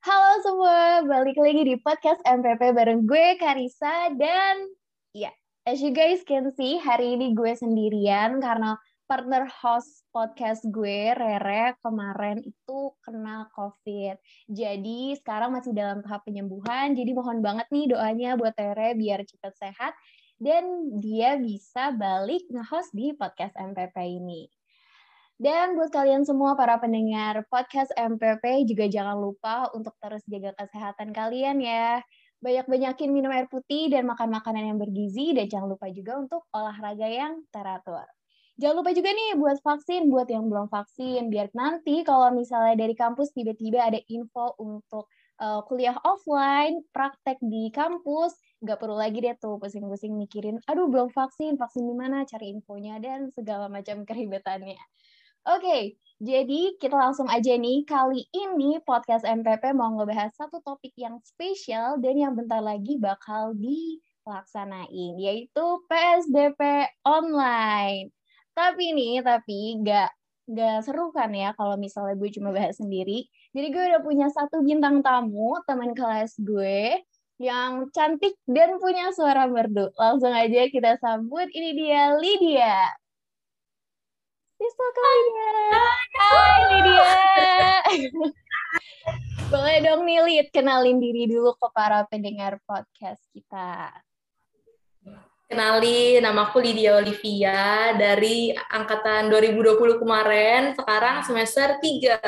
Halo semua, balik lagi di podcast MPP bareng gue Karisa dan ya, as you guys can see, hari ini gue sendirian karena partner host podcast gue, Rere, kemarin itu kena COVID. Jadi sekarang masih dalam tahap penyembuhan, jadi mohon banget nih doanya buat Rere biar cepat sehat dan dia bisa balik nge-host di podcast MPP ini. Dan buat kalian semua para pendengar podcast MPP juga jangan lupa untuk terus jaga kesehatan kalian ya. Banyak-banyakin minum air putih dan makan makanan yang bergizi dan jangan lupa juga untuk olahraga yang teratur. Jangan lupa juga nih buat vaksin, buat yang belum vaksin, biar nanti kalau misalnya dari kampus tiba-tiba ada info untuk uh, kuliah offline, praktek di kampus, nggak perlu lagi deh tuh pusing-pusing mikirin, aduh belum vaksin, vaksin di mana, cari infonya, dan segala macam keribetannya. Oke, jadi kita langsung aja nih. Kali ini podcast MPP mau ngebahas satu topik yang spesial dan yang bentar lagi bakal dilaksanain, yaitu PSDP online. Tapi nih, tapi nggak nggak seru kan ya kalau misalnya gue cuma bahas sendiri. Jadi gue udah punya satu bintang tamu, teman kelas gue, yang cantik dan punya suara merdu. Langsung aja kita sambut, ini dia Lydia. Pistol kalinya. Hai Lydia. Boleh dong nih Lid, kenalin diri dulu ke para pendengar podcast kita. Kenalin, nama aku Lydia Olivia dari angkatan 2020 kemarin, sekarang semester 3.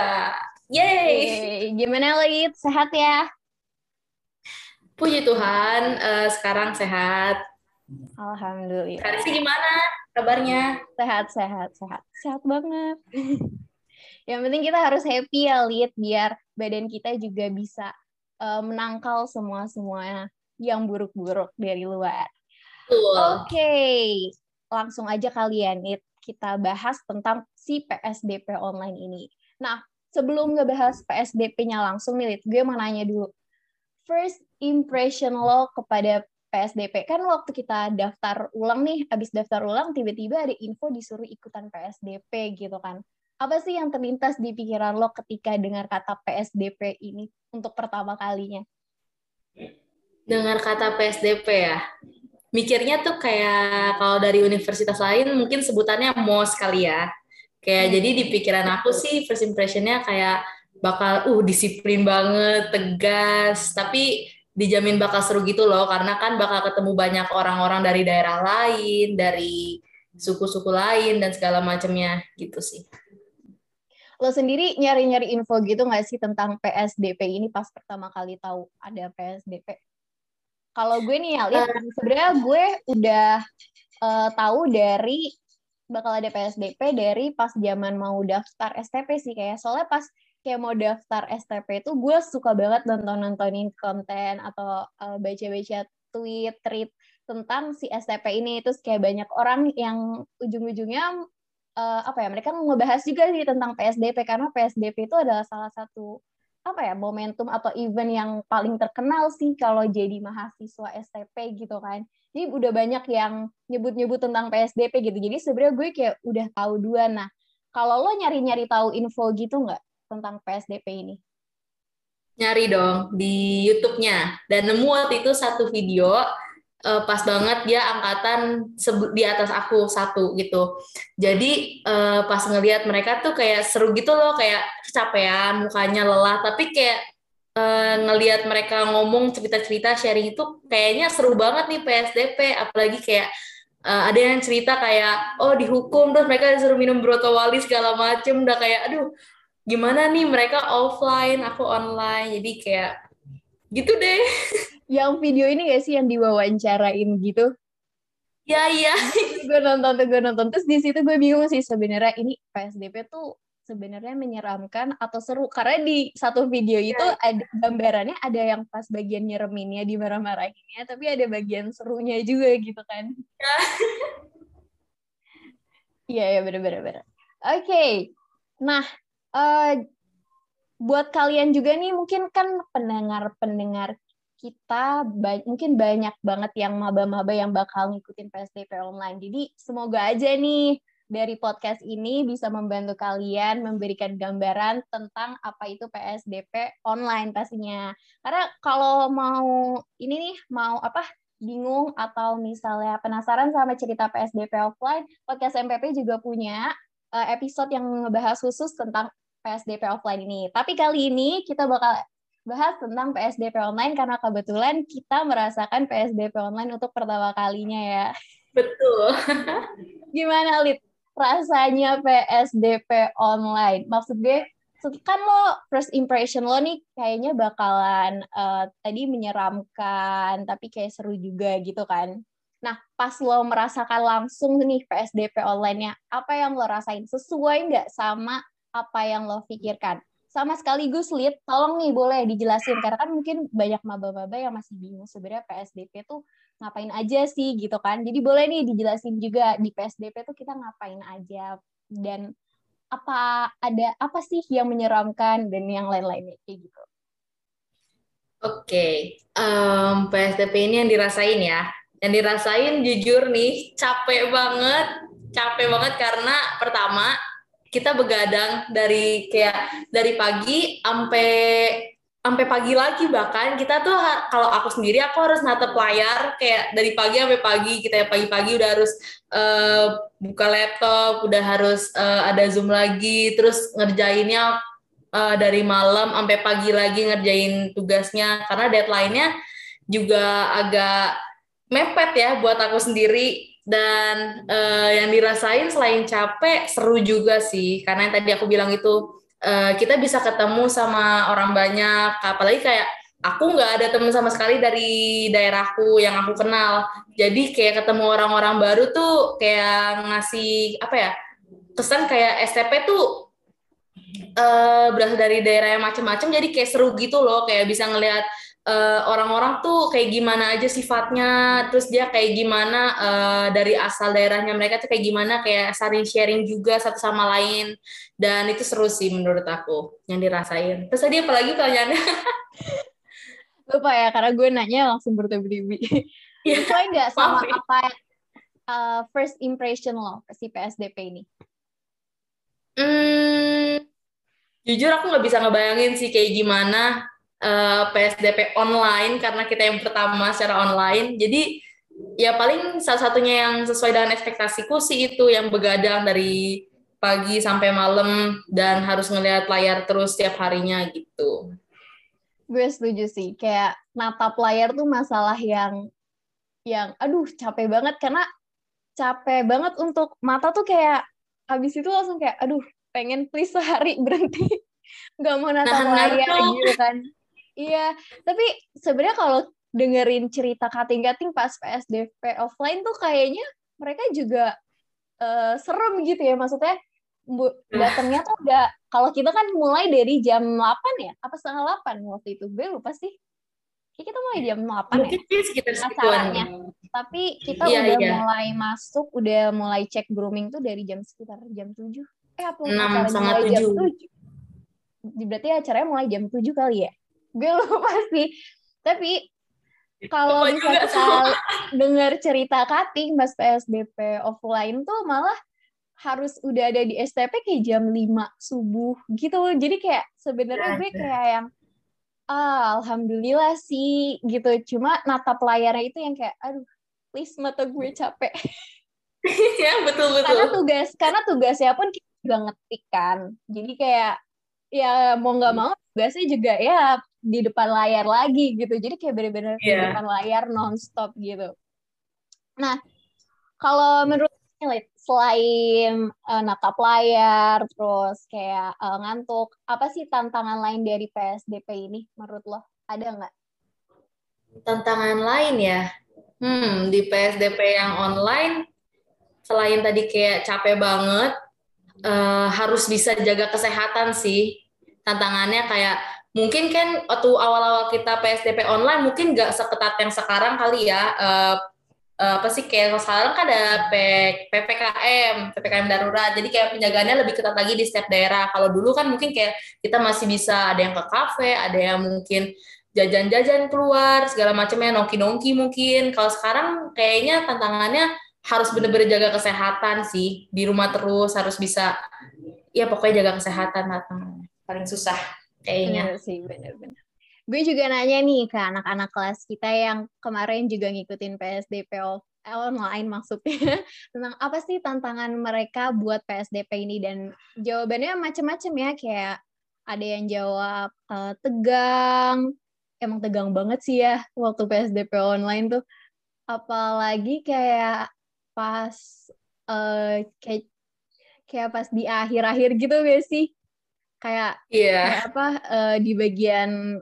Yeay! Gimana Lid, sehat ya? Puji Tuhan, uh, sekarang sehat. Alhamdulillah. Karisi gimana kabarnya? Sehat, sehat, sehat. Sehat banget. Yang penting kita harus happy ya, Lid, biar badan kita juga bisa uh, menangkal semua-semua yang buruk-buruk dari luar. Oke, okay. langsung aja kalian, Lid. Kita bahas tentang si PSDP online ini. Nah, sebelum ngebahas PSDP-nya langsung nih, Lid, gue mau nanya dulu. First impression lo kepada PSDP kan waktu kita daftar ulang nih, habis daftar ulang tiba-tiba ada info disuruh ikutan PSDP gitu kan. Apa sih yang terlintas di pikiran lo ketika dengar kata PSDP ini untuk pertama kalinya? Dengar kata PSDP ya, mikirnya tuh kayak kalau dari universitas lain mungkin sebutannya MOS kali ya. Kayak hmm. jadi di pikiran aku sih first impressionnya kayak bakal uh disiplin banget, tegas, tapi dijamin bakal seru gitu loh karena kan bakal ketemu banyak orang-orang dari daerah lain, dari suku-suku lain dan segala macamnya gitu sih. Lo sendiri nyari-nyari info gitu nggak sih tentang PSDP ini pas pertama kali tahu ada PSDP? Kalau gue nih ya, uh, sebenarnya gue udah uh, tahu dari bakal ada PSDP dari pas zaman mau daftar STP sih kayak soalnya pas kayak mau daftar STP itu gue suka banget nonton-nontonin konten atau uh, baca-baca tweet, tweet tentang si STP ini. Terus kayak banyak orang yang ujung-ujungnya uh, apa ya mereka ngebahas juga sih tentang PSDP karena PSDP itu adalah salah satu apa ya momentum atau event yang paling terkenal sih kalau jadi mahasiswa STP gitu kan. Jadi udah banyak yang nyebut-nyebut tentang PSDP gitu. Jadi sebenarnya gue kayak udah tahu dua. Nah, kalau lo nyari-nyari tahu info gitu nggak? Tentang PSDP ini? Nyari dong di YouTube-nya. Dan nemu waktu itu satu video uh, pas banget dia angkatan di atas aku satu gitu. Jadi uh, pas ngelihat mereka tuh kayak seru gitu loh, kayak kecapean, mukanya lelah, tapi kayak uh, ngelihat mereka ngomong cerita-cerita sharing itu kayaknya seru banget nih PSDP, apalagi kayak uh, ada yang cerita kayak oh dihukum. Terus mereka disuruh minum broto wali segala macem. Udah kayak aduh gimana nih mereka offline aku online jadi kayak gitu deh. Yang video ini gak sih yang diwawancarain gitu? Ya iya. Gue nonton tuh gue nonton. Terus di situ gue bingung sih sebenarnya ini PSDP tuh sebenarnya menyeramkan atau seru? Karena di satu video itu yeah. ada gambarannya ada yang pas bagian nyereminnya di marah-marahinnya tapi ada bagian serunya juga gitu kan. Iya. Iya yeah, bener-bener oke. Okay. nah uh, buat kalian juga nih mungkin kan pendengar-pendengar kita ba mungkin banyak banget yang maba-maba yang bakal ngikutin PSDP online. Jadi semoga aja nih dari podcast ini bisa membantu kalian memberikan gambaran tentang apa itu PSDP online pastinya. Karena kalau mau ini nih mau apa bingung atau misalnya penasaran sama cerita PSDP offline, podcast MPP juga punya uh, episode yang ngebahas khusus tentang PSDP offline ini. Tapi kali ini kita bakal bahas tentang PSDP online karena kebetulan kita merasakan PSDP online untuk pertama kalinya ya. Betul. Gimana Lid? rasanya PSDP online? Maksud gue, kan lo first impression lo nih kayaknya bakalan uh, tadi menyeramkan, tapi kayak seru juga gitu kan. Nah, pas lo merasakan langsung nih PSDP online-nya, apa yang lo rasain? Sesuai nggak sama apa yang lo pikirkan? Sama sekaligus, Lid, tolong nih boleh dijelasin. Karena kan mungkin banyak maba-maba yang masih bingung sebenarnya PSDP tuh ngapain aja sih gitu kan. Jadi boleh nih dijelasin juga di PSDP tuh kita ngapain aja dan apa ada apa sih yang menyeramkan dan yang lain-lainnya kayak gitu. Oke, okay. um, PSDP ini yang dirasain ya. Yang dirasain jujur nih capek banget, capek banget karena pertama kita begadang dari kayak dari pagi sampai sampai pagi lagi bahkan. Kita tuh kalau aku sendiri aku harus natap layar kayak dari pagi sampai pagi. Kita pagi-pagi udah harus uh, buka laptop udah harus uh, ada zoom lagi. Terus ngerjainnya uh, dari malam sampai pagi lagi ngerjain tugasnya. Karena deadline-nya juga agak mepet ya buat aku sendiri dan uh, yang dirasain selain capek seru juga sih. Karena yang tadi aku bilang itu uh, kita bisa ketemu sama orang banyak. Apalagi kayak aku nggak ada temen sama sekali dari daerahku yang aku kenal. Jadi kayak ketemu orang-orang baru tuh kayak ngasih apa ya kesan kayak STP tuh uh, berasal dari daerah yang macam-macam jadi kayak seru gitu loh. Kayak bisa ngelihat orang eh, orang-orang tuh kayak gimana aja sifatnya, terus dia kayak gimana uh, dari asal daerahnya mereka tuh kayak gimana, kayak saling sharing juga satu sama lain, dan itu seru sih menurut aku yang dirasain. Terus tadi apalagi pertanyaannya? Lupa ya, karena gue nanya langsung bertubi-tubi. Ya, Sesuai nggak sama Maaf, apa uh, first impression lo si PSDP ini? Hmm, jujur aku nggak bisa ngebayangin sih kayak gimana uh, eh, PSDP online karena kita yang pertama secara online. Jadi ya paling salah satunya yang sesuai dengan ekspektasiku sih itu yang begadang dari pagi sampai malam dan harus ngelihat layar terus setiap harinya gitu. Gue setuju sih, kayak natap layar tuh masalah yang yang aduh capek banget. Karena capek banget untuk mata tuh kayak habis itu langsung kayak aduh pengen please sehari berhenti. Nggak mau natap nah, layar gitu kan Iya, tapi sebenarnya kalau dengerin cerita kating-kating pas PSDP offline tuh kayaknya mereka juga uh, serem gitu ya. Maksudnya bu, datangnya tuh udah kalau kita kan mulai dari jam 8 ya? Apa setengah 8 waktu itu? Gue lupa sih. Kita mulai jam 8 Mungkin ya sekitar acaranya tapi kita iya, udah iya. mulai masuk udah mulai cek grooming tuh dari jam sekitar jam 7 eh apa 6 sama 7 jam 7 berarti acaranya mulai jam 7 kali ya gue lupa sih. Tapi kalau misalnya kita dengar cerita cutting mas PSDP offline tuh malah harus udah ada di STP kayak jam 5 subuh gitu. Jadi kayak sebenarnya gue kayak yang ah, alhamdulillah sih gitu. Cuma natap layarnya itu yang kayak aduh please mata gue capek. Ya betul betul. Karena tugas karena tugasnya pun kita juga ngetik kan. Jadi kayak ya mau nggak mau tugasnya juga ya di depan layar lagi gitu. Jadi kayak bener-bener yeah. di iya. depan layar nonstop gitu. Nah kalau menurut selain uh, natap layar terus kayak uh, ngantuk apa sih tantangan lain dari PSDP ini menurut lo? Ada nggak? Tantangan lain ya? Hmm di PSDP yang online selain tadi kayak capek banget uh, harus bisa jaga kesehatan sih. Tantangannya kayak mungkin kan waktu awal-awal kita PSDP online mungkin nggak seketat yang sekarang kali ya. Uh, uh, apa sih kayak sekarang kan ada P, PPKM PPKM darurat. Jadi kayak penjagaannya lebih ketat lagi di setiap daerah. Kalau dulu kan mungkin kayak kita masih bisa ada yang ke kafe ada yang mungkin jajan-jajan keluar segala macamnya nongki-nongki mungkin. Kalau sekarang kayaknya tantangannya harus bener-bener jaga kesehatan sih. Di rumah terus harus bisa ya pokoknya jaga kesehatan lah paling susah kayaknya. Bener sih bener-bener gue juga nanya nih ke anak-anak kelas kita yang kemarin juga ngikutin PSDP online maksudnya. Tentang apa sih tantangan mereka buat PSDP ini? Dan jawabannya macam-macam ya. Kayak ada yang jawab uh, tegang. Emang tegang banget sih ya waktu PSDP online tuh. Apalagi kayak pas uh, kayak kayak pas di akhir-akhir gitu gak sih kayak yeah. kayak apa uh, di bagian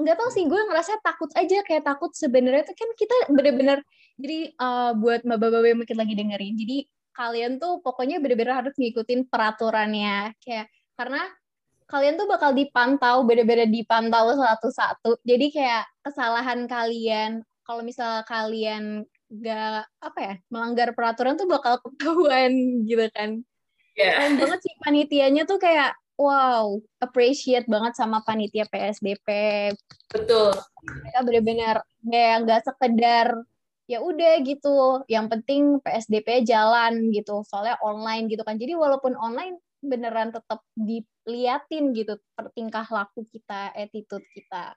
nggak tau sih gue ngerasa takut aja kayak takut sebenarnya tuh kan kita bener-bener jadi uh, buat mbak-mbak yang mungkin lagi dengerin jadi kalian tuh pokoknya bener-bener harus ngikutin peraturannya kayak karena kalian tuh bakal dipantau bener-bener dipantau satu-satu jadi kayak kesalahan kalian kalau misal kalian gak apa ya melanggar peraturan tuh bakal ketahuan gitu kan. Yeah. Keren banget sih panitianya tuh kayak wow appreciate banget sama panitia PSDP. Betul. Mereka benar-benar kayak nggak sekedar ya udah gitu. Yang penting PSDP jalan gitu. Soalnya online gitu kan. Jadi walaupun online beneran tetap diliatin gitu pertingkah laku kita, attitude kita.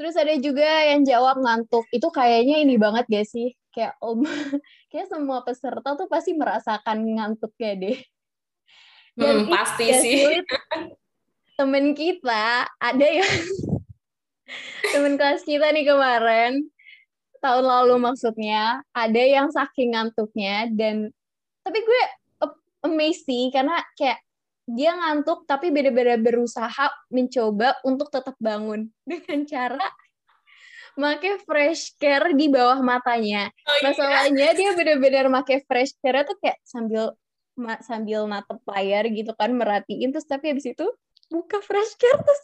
Terus ada juga yang jawab ngantuk. Itu kayaknya ini banget gak sih? Kayak om, kayak semua peserta tuh pasti merasakan ngantuknya deh. Dan hmm, pasti sih. Sulit, temen kita ada yang temen kelas kita nih kemarin tahun lalu maksudnya ada yang saking ngantuknya dan tapi gue amazed sih karena kayak dia ngantuk tapi beda-beda berusaha mencoba untuk tetap bangun dengan cara make fresh care di bawah matanya. Oh, iya. Masalahnya dia benar-benar make fresh care tuh kayak sambil sambil natep layar gitu kan merhatiin terus tapi habis itu buka fresh care terus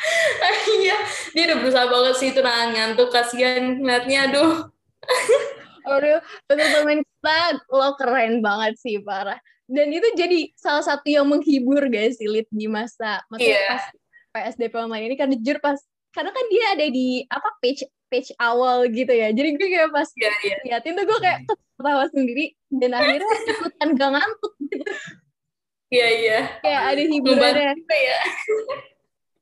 iya dia udah berusaha banget sih itu nahan ngantuk kasihan ngeliatnya aduh. Aduh teman-teman kita lo keren banget sih parah. Dan itu jadi salah satu yang menghibur guys sih Lid di masa maksudnya yeah. pas PSDP online ini kan jujur pas karena kan dia ada di apa page page awal gitu ya. Jadi gue kayak pas yeah, yeah. liatin tuh gue kayak ketawa sendiri dan akhirnya ikutan gak ngantuk gitu iya iya kayak ada hiburannya ya.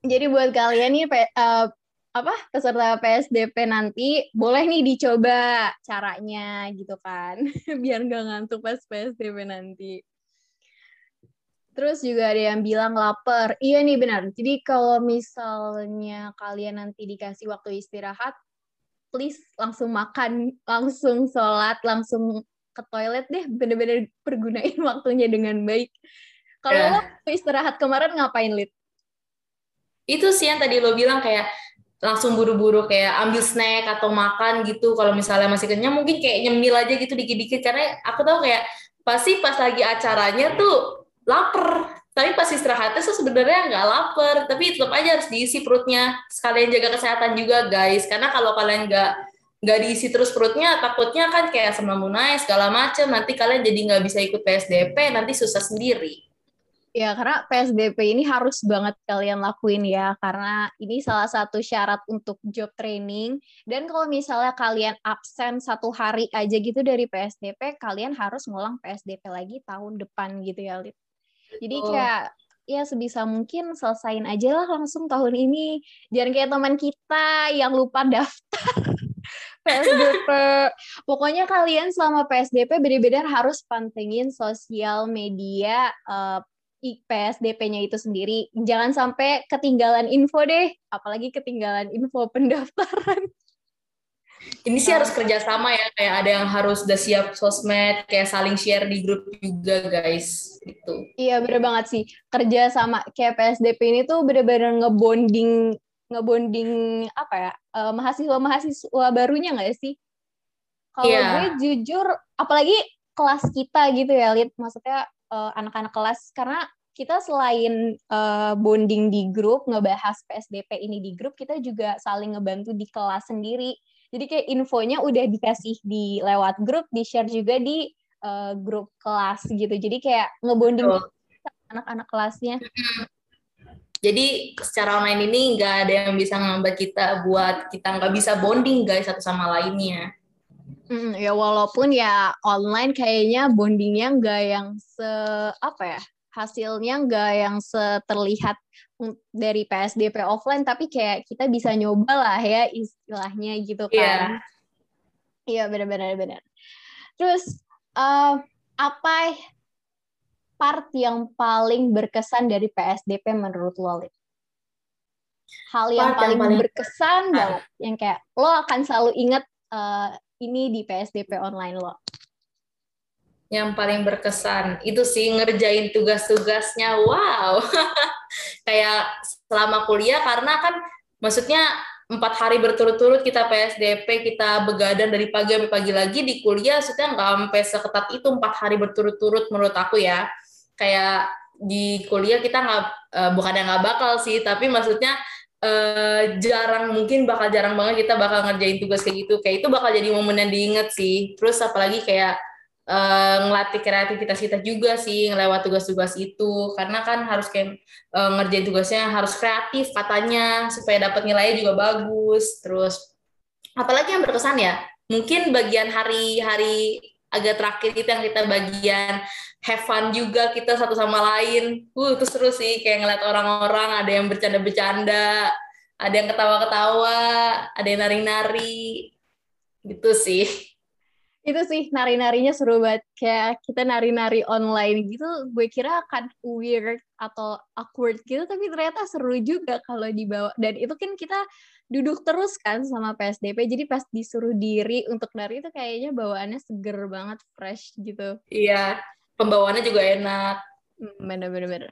jadi buat kalian nih uh, apa peserta PSDP nanti boleh nih dicoba caranya gitu kan biar gak ngantuk pas PSDP nanti Terus juga ada yang bilang lapar. Iya nih benar. Jadi kalau misalnya kalian nanti dikasih waktu istirahat, please langsung makan, langsung sholat, langsung ke toilet deh. Bener-bener pergunain waktunya dengan baik. Kalau yeah. lo istirahat kemarin ngapain, Lid? Itu sih yang tadi lo bilang kayak langsung buru-buru kayak ambil snack atau makan gitu. Kalau misalnya masih kenyang mungkin kayak nyemil aja gitu dikit-dikit. Karena aku tahu kayak pasti pas lagi acaranya tuh lapar tapi pas istirahatnya tuh sebenarnya nggak lapar tapi tetap aja harus diisi perutnya. Sekalian jaga kesehatan juga guys. Karena kalau kalian nggak nggak diisi terus perutnya takutnya kan kayak asam naik segala macam nanti kalian jadi nggak bisa ikut PSDP nanti susah sendiri. Ya, karena PSDP ini harus banget kalian lakuin ya, karena ini salah satu syarat untuk job training. Dan kalau misalnya kalian absen satu hari aja gitu dari PSDP, kalian harus ngulang PSDP lagi tahun depan gitu ya, Lid. Jadi oh. kayak ya sebisa mungkin selesain aja lah langsung tahun ini. Jangan kayak teman kita yang lupa daftar PSDP. Pokoknya kalian selama PSDP benar-benar harus pantengin sosial media uh, eh, PSDP-nya itu sendiri. Jangan sampai ketinggalan info deh, apalagi ketinggalan info pendaftaran. Ini sih harus kerjasama ya, kayak ada yang harus udah siap sosmed, kayak saling share di grup juga guys, gitu. Iya bener banget sih, kerja sama kayak PSDP ini tuh bener-bener ngebonding, ngebonding apa ya, uh, mahasiswa-mahasiswa barunya nggak sih? Kalau yeah. gue jujur, apalagi kelas kita gitu ya, Lid, maksudnya uh, anak-anak kelas, karena kita selain uh, bonding di grup, ngebahas PSDP ini di grup, kita juga saling ngebantu di kelas sendiri jadi kayak infonya udah dikasih di lewat grup, di-share juga di uh, grup kelas gitu. Jadi kayak ngebonding anak-anak kelasnya. Jadi secara online ini nggak ada yang bisa ngambil kita buat kita nggak bisa bonding guys satu sama lainnya. Mm, ya walaupun ya online kayaknya bondingnya nggak yang se apa ya hasilnya nggak yang seterlihat dari PSDP offline tapi kayak kita bisa nyoba lah ya istilahnya gitu kan. Iya. Yeah. Iya benar-benar benar. Terus uh, apa part yang paling berkesan dari PSDP menurut lo? Hal yang paling, yang paling berkesan banget yang kayak lo akan selalu ingat uh, ini di PSDP online lo? Yang paling berkesan. Itu sih ngerjain tugas-tugasnya. Wow, kayak selama kuliah karena kan maksudnya empat hari berturut-turut kita PSDP kita begadang dari pagi sampai pagi lagi. Di kuliah maksudnya nggak sampai seketat itu empat hari berturut-turut menurut aku ya. Kayak di kuliah kita nggak uh, bukan yang nggak bakal sih tapi maksudnya uh, jarang mungkin bakal jarang banget kita bakal ngerjain tugas kayak gitu. Kayak itu bakal jadi momen yang diinget sih. Terus apalagi kayak uh, ngelatih kreativitas kita juga sih ngelewat tugas-tugas itu karena kan harus kayak uh, ngerjain tugasnya harus kreatif katanya supaya dapat nilainya juga bagus terus apalagi yang berkesan ya mungkin bagian hari-hari agak terakhir kita yang kita bagian have fun juga kita satu sama lain. Uh, itu seru sih kayak ngeliat orang-orang ada yang bercanda-bercanda, ada yang ketawa-ketawa, ada yang nari-nari. Gitu sih. Itu sih nari-narinya seru banget. Kayak kita nari-nari online gitu, gue kira akan weird atau awkward gitu, tapi ternyata seru juga kalau dibawa. Dan itu kan kita duduk terus kan sama PSDP, jadi pas disuruh diri untuk nari itu kayaknya bawaannya seger banget, fresh gitu. Iya, pembawaannya juga enak. Bener-bener.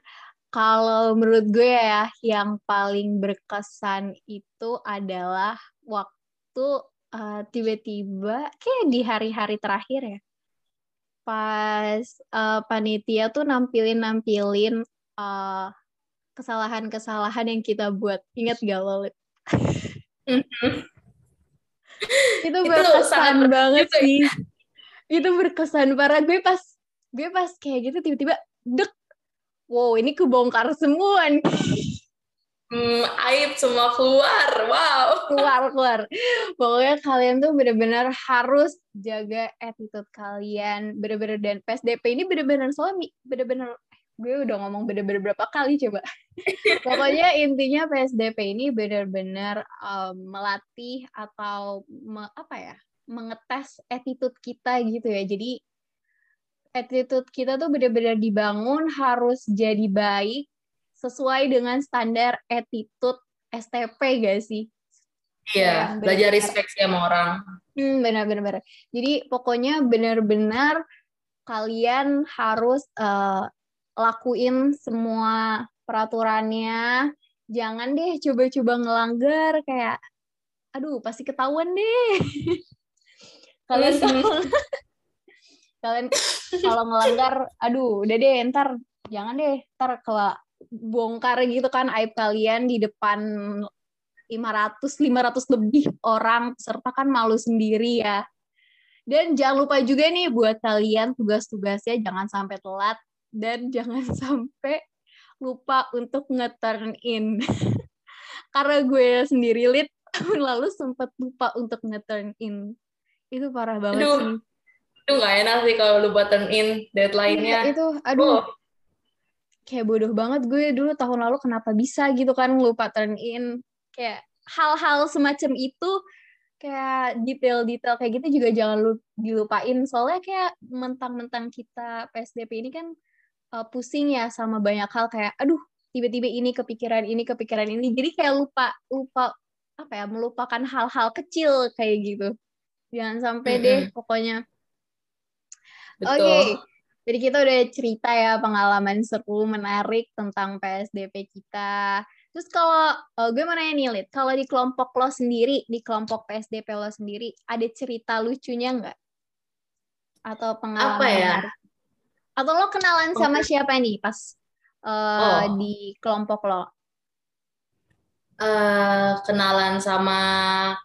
Kalau menurut gue ya, yang paling berkesan itu adalah waktu uh, tiba-tiba, kayak di hari-hari terakhir ya, pas uh, panitia tuh nampilin-nampilin uh, kesalahan-kesalahan yang kita buat. Ingat gak lo? itu berkesan itu banget gitu. sih. Itu berkesan parah. Gue pas gue pas kayak gitu tiba-tiba dek wow ini kebongkar semua nih hmm, aib semua keluar wow. Keluar keluar. Pokoknya kalian tuh bener-bener harus jaga attitude kalian bener-bener dan PSDP ini bener-bener suami bener-bener gue udah ngomong bener-bener berapa kali coba. Pokoknya intinya PSDP ini bener-bener um, melatih atau me, apa ya mengetes attitude kita gitu ya. Jadi attitude kita tuh benar-benar dibangun harus jadi baik sesuai dengan standar attitude STP gak sih? Iya, ya, belajar respect sama orang. Hmm, benar-benar. Jadi pokoknya benar-benar kalian harus uh, lakuin semua peraturannya. Jangan deh coba-coba ngelanggar kayak, aduh pasti ketahuan deh. kalian kalau kalian kalau ngelanggar aduh udah deh ntar jangan deh ntar kalau bongkar gitu kan aib kalian di depan 500 500 lebih orang serta kan malu sendiri ya dan jangan lupa juga nih buat kalian tugas-tugasnya jangan sampai telat dan jangan sampai lupa untuk nge-turn in karena gue sendiri lit lalu sempat lupa untuk nge-turn in itu parah banget Aduh. sih itu nggak enak sih kalau lu button in deadline-nya. Iya, itu, aduh. Oh. Kayak bodoh banget gue dulu tahun lalu kenapa bisa gitu kan lupa turn in. Kayak hal-hal semacam itu kayak detail-detail kayak gitu juga jangan lu dilupain soalnya kayak mentang-mentang kita PSDP ini kan uh, pusing ya sama banyak hal kayak aduh tiba-tiba ini kepikiran ini kepikiran ini jadi kayak lupa lupa apa ya melupakan hal-hal kecil kayak gitu jangan sampai mm -hmm. deh pokoknya Oke. Okay. Jadi kita udah cerita ya pengalaman seru, menarik tentang PSDP kita. Terus kalau uh, gue mau nanya nih, Lid, kalau di kelompok lo sendiri, di kelompok PSDP lo sendiri, ada cerita lucunya nggak? Atau pengalaman? Apa ya? Atau lo kenalan oh. sama siapa nih pas uh, oh. di kelompok lo? Uh, kenalan sama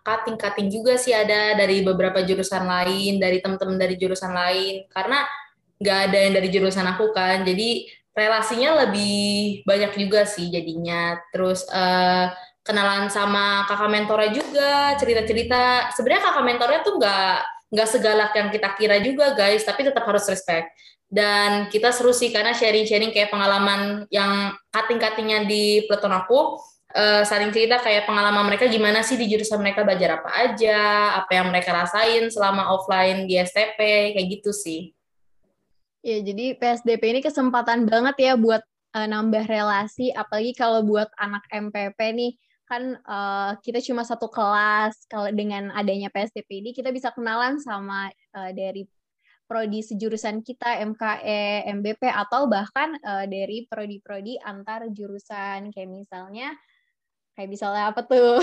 cutting-cutting juga sih ada dari beberapa jurusan lain, dari teman-teman dari jurusan lain. Karena nggak ada yang dari jurusan aku kan, jadi relasinya lebih banyak juga sih jadinya. Terus uh, kenalan sama kakak mentornya juga, cerita-cerita. Sebenarnya kakak mentornya tuh nggak nggak segalak yang kita kira juga guys tapi tetap harus respect dan kita seru sih karena sharing-sharing kayak pengalaman yang cutting-cuttingnya di Peleton aku uh, saling cerita kayak pengalaman mereka gimana sih di jurusan mereka belajar apa aja apa yang mereka rasain selama offline di STP kayak gitu sih Ya, jadi PSDP ini kesempatan banget ya buat uh, nambah relasi, apalagi kalau buat anak MPP nih, kan uh, kita cuma satu kelas. Kalau dengan adanya PSDP ini, kita bisa kenalan sama uh, dari prodi sejurusan kita, MKE, MBP, atau bahkan uh, dari prodi-prodi antar jurusan, kayak misalnya, kayak misalnya apa tuh?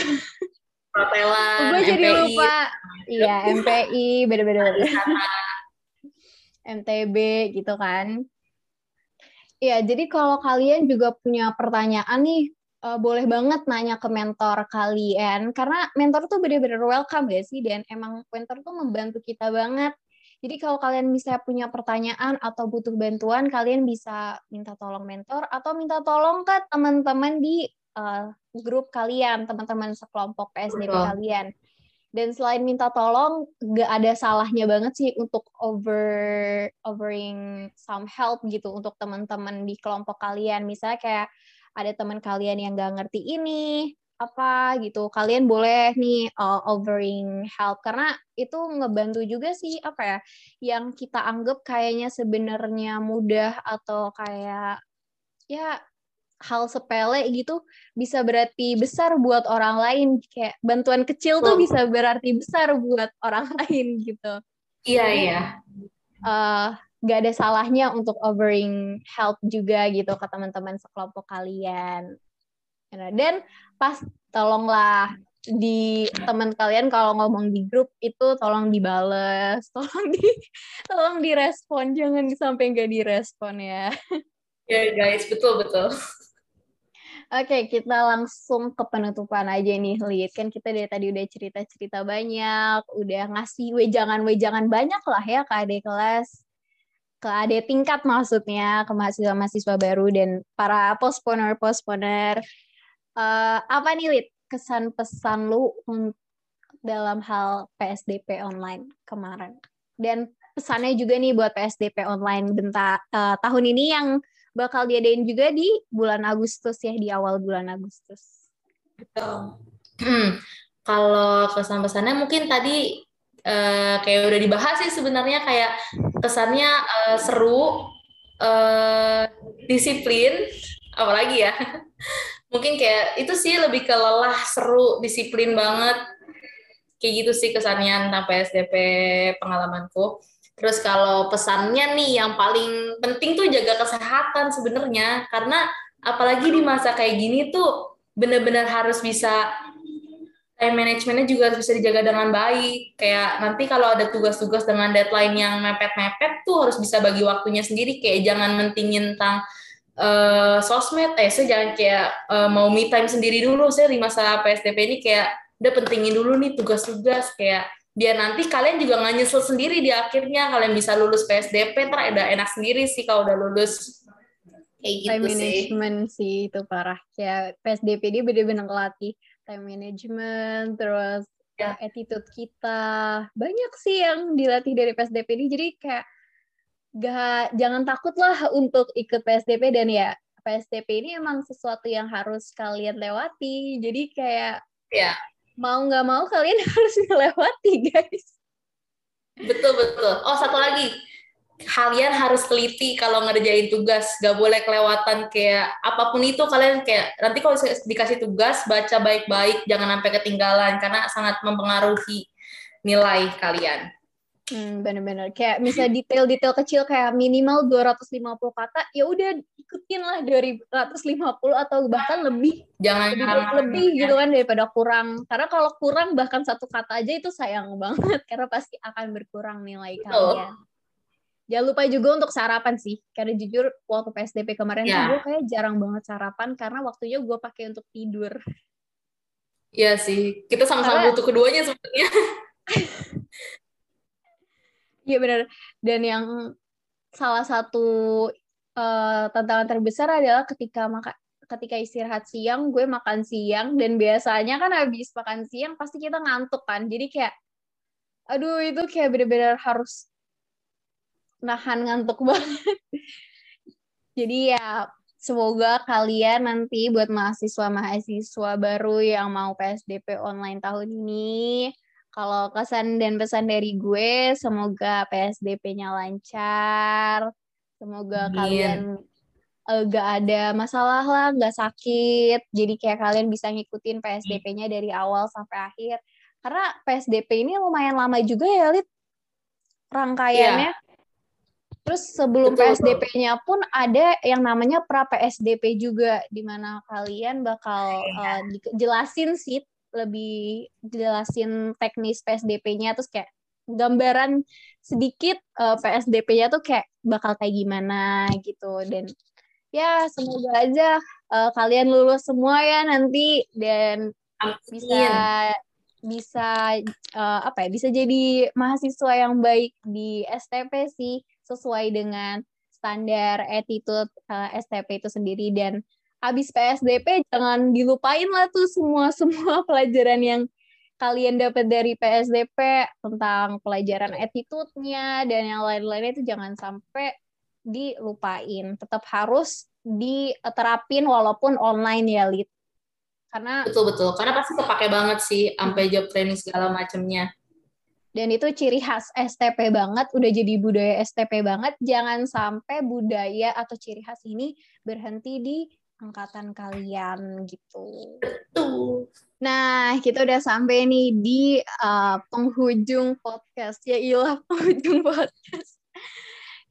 Propelan, Gue jadi lupa. Iya, MPI, beda-beda. MTB gitu kan. Ya, jadi kalau kalian juga punya pertanyaan nih, uh, boleh banget nanya ke mentor kalian karena mentor tuh bener-bener welcome gak sih dan emang mentor tuh membantu kita banget. Jadi kalau kalian bisa punya pertanyaan atau butuh bantuan, kalian bisa minta tolong mentor atau minta tolong ke teman-teman di uh, grup kalian, teman-teman sekelompok Betul. kalian dan selain minta tolong gak ada salahnya banget sih untuk over offering some help gitu untuk teman-teman di kelompok kalian. Misalnya kayak ada teman kalian yang gak ngerti ini apa gitu. Kalian boleh nih uh, offering help. Karena itu ngebantu juga sih apa ya yang kita anggap kayaknya sebenarnya mudah atau kayak ya hal sepele gitu bisa berarti besar buat orang lain. Kayak bantuan kecil tuh bisa berarti besar buat orang lain gitu. Iya iya. uh, gak ada salahnya untuk offering help juga gitu ke teman-teman sekelompok kalian. Dan pas tolonglah di teman kalian kalau ngomong di grup itu tolong dibales, tolong di tolong direspon, jangan sampai nggak direspon ya. Ya yeah, guys, betul betul. Oke, kita langsung ke penutupan aja nih, Lid. Kan kita dari tadi udah cerita-cerita banyak, udah ngasih wejangan-wejangan banyak lah ya ke adik kelas, ke adik tingkat maksudnya, ke mahasiswa-mahasiswa baru dan para postponer-postponer. Uh, apa nih, Lid, kesan pesan lu dalam hal PSDP online kemarin? Dan pesannya juga nih buat PSDP online bentar, uh, tahun ini yang bakal diadain juga di bulan Agustus ya di awal bulan Agustus. Betul. Hmm. Kalau kesan-pesannya mungkin tadi uh, kayak udah dibahas sih sebenarnya kayak kesannya uh, seru, uh, disiplin, apalagi ya. mungkin kayak itu sih lebih ke lelah, seru, disiplin banget. Kayak gitu sih kesannya tentang PSDP pengalamanku. Terus kalau pesannya nih yang paling penting tuh jaga kesehatan sebenarnya karena apalagi di masa kayak gini tuh benar-benar harus bisa time managementnya juga harus bisa dijaga dengan baik. Kayak nanti kalau ada tugas-tugas dengan deadline yang mepet-mepet tuh harus bisa bagi waktunya sendiri. Kayak jangan mentingin tentang uh, sosmed. Eh, saya jangan kayak uh, mau me time sendiri dulu. Saya di masa PSDP ini kayak udah pentingin dulu nih tugas-tugas kayak biar nanti kalian juga nggak nyesel sendiri di akhirnya. Kalian bisa lulus PSDP ntar udah enak sendiri sih kalau udah lulus. Kayak gitu time management sih itu parah. Ya PSDP ini bener-bener ngelatih time management terus ya. attitude kita. Banyak sih yang dilatih dari PSDP ini jadi kayak gak jangan takut lah untuk ikut PSDP dan ya PSDP ini emang sesuatu yang harus kalian lewati. Jadi kayak ya mau nggak mau kalian harus melewati guys. Betul betul. Oh satu lagi. Kalian harus teliti kalau ngerjain tugas. Gak boleh kelewatan kayak apa pun itu. Kalian kayak nanti kalau dikasih tugas baca baik-baik. Jangan sampai ketinggalan karena sangat mempengaruhi nilai kalian Hmm, bener-bener kayak misalnya detail-detail kecil kayak minimal 250 kata, ya udah ikutin lah dari 250 atau bahkan lebih. Jangan lebih, lebih ya. gitu kan daripada kurang. Karena kalau kurang bahkan satu kata aja itu sayang banget karena pasti akan berkurang nilai Betul. kalian. Jangan lupa juga untuk sarapan sih. Karena jujur waktu PSDP kemarin ya. tuh gue kayak jarang banget sarapan karena waktunya gue pakai untuk tidur. Iya sih, kita sama-sama butuh keduanya sebenarnya. Iya benar. Dan yang salah satu uh, tantangan terbesar adalah ketika maka ketika istirahat siang gue makan siang dan biasanya kan habis makan siang pasti kita ngantuk kan jadi kayak aduh itu kayak bener-bener harus nahan ngantuk banget. Jadi ya semoga kalian nanti buat mahasiswa-mahasiswa baru yang mau PSDP online tahun ini, kalau kesan dan pesan dari gue, semoga PSDP-nya lancar, semoga Amin. kalian uh, gak ada masalah lah, gak sakit, jadi kayak kalian bisa ngikutin PSDP-nya dari awal sampai akhir. Karena PSDP ini lumayan lama juga ya, Lid, rangkaiannya. Yeah Terus sebelum PSDP-nya pun ada yang namanya pra PSDP juga di mana kalian bakal uh, jelasin sih lebih jelasin teknis PSDP-nya terus kayak gambaran sedikit uh, eh, PSDP-nya tuh kayak bakal kayak gimana gitu dan ya semoga aja uh, kalian lulus semua ya nanti dan Amin. bisa bisa uh, apa ya bisa jadi mahasiswa yang baik di STP sih sesuai dengan standar attitude uh, eh, STP itu sendiri dan habis PSDP jangan dilupain lah tuh semua semua pelajaran yang kalian dapat dari PSDP tentang pelajaran attitude-nya dan yang lain-lainnya itu jangan sampai dilupain. Tetap harus diterapin walaupun online ya, Lid. Karena betul betul, karena pasti kepake banget sih sampai job training segala macamnya dan itu ciri khas STP banget, udah jadi budaya STP banget. Jangan sampai budaya atau ciri khas ini berhenti di angkatan kalian gitu. Betul. Nah, kita udah sampai nih di uh, penghujung podcast. Ya iyalah penghujung podcast.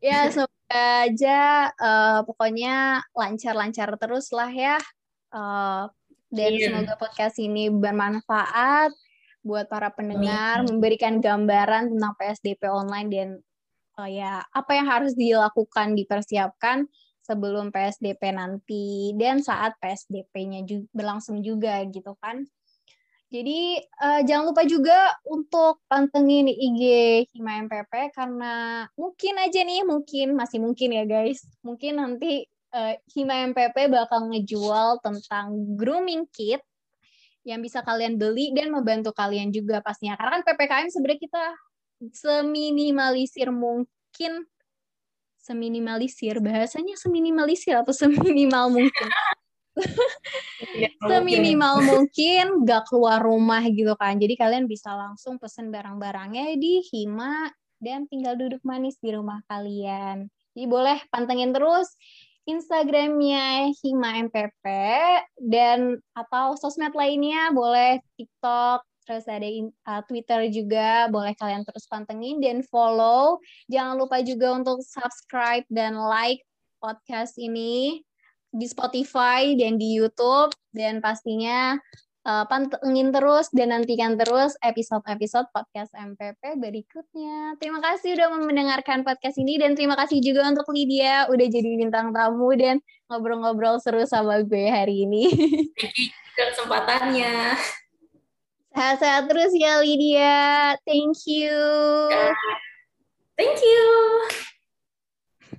ya, semoga aja uh, pokoknya lancar-lancar terus lah ya. Uh, dan yeah. semoga podcast ini bermanfaat buat para pendengar, memberikan gambaran tentang PSDP online dan uh, ya apa yang harus dilakukan, dipersiapkan sebelum PSDP nanti dan saat PSDP-nya juga, berlangsung juga gitu kan. Jadi uh, jangan lupa juga untuk pantengin IG Hima MPP karena mungkin aja nih, mungkin masih mungkin ya guys, mungkin nanti uh, Hima MPP bakal ngejual tentang grooming kit yang bisa kalian beli dan membantu kalian juga pastinya. Karena kan PPKM sebenarnya kita seminimalisir mungkin seminimalisir. Bahasanya seminimalisir atau seminimal mungkin? Ya, seminimal mungkin gak keluar rumah gitu kan. Jadi kalian bisa langsung pesen barang-barangnya di Hima dan tinggal duduk manis di rumah kalian. Jadi boleh pantengin terus Instagramnya Hima MPP dan atau sosmed lainnya boleh TikTok terus ada uh, Twitter juga boleh kalian terus pantengin dan follow jangan lupa juga untuk subscribe dan like podcast ini di Spotify dan di YouTube dan pastinya uh, pantengin terus dan nantikan terus episode-episode podcast MPP berikutnya. Terima kasih udah mendengarkan podcast ini dan terima kasih juga untuk Lydia udah jadi bintang tamu dan ngobrol-ngobrol seru sama gue hari ini. kesempatannya. Sehat-sehat terus ya Lydia. Thank you. Thank you.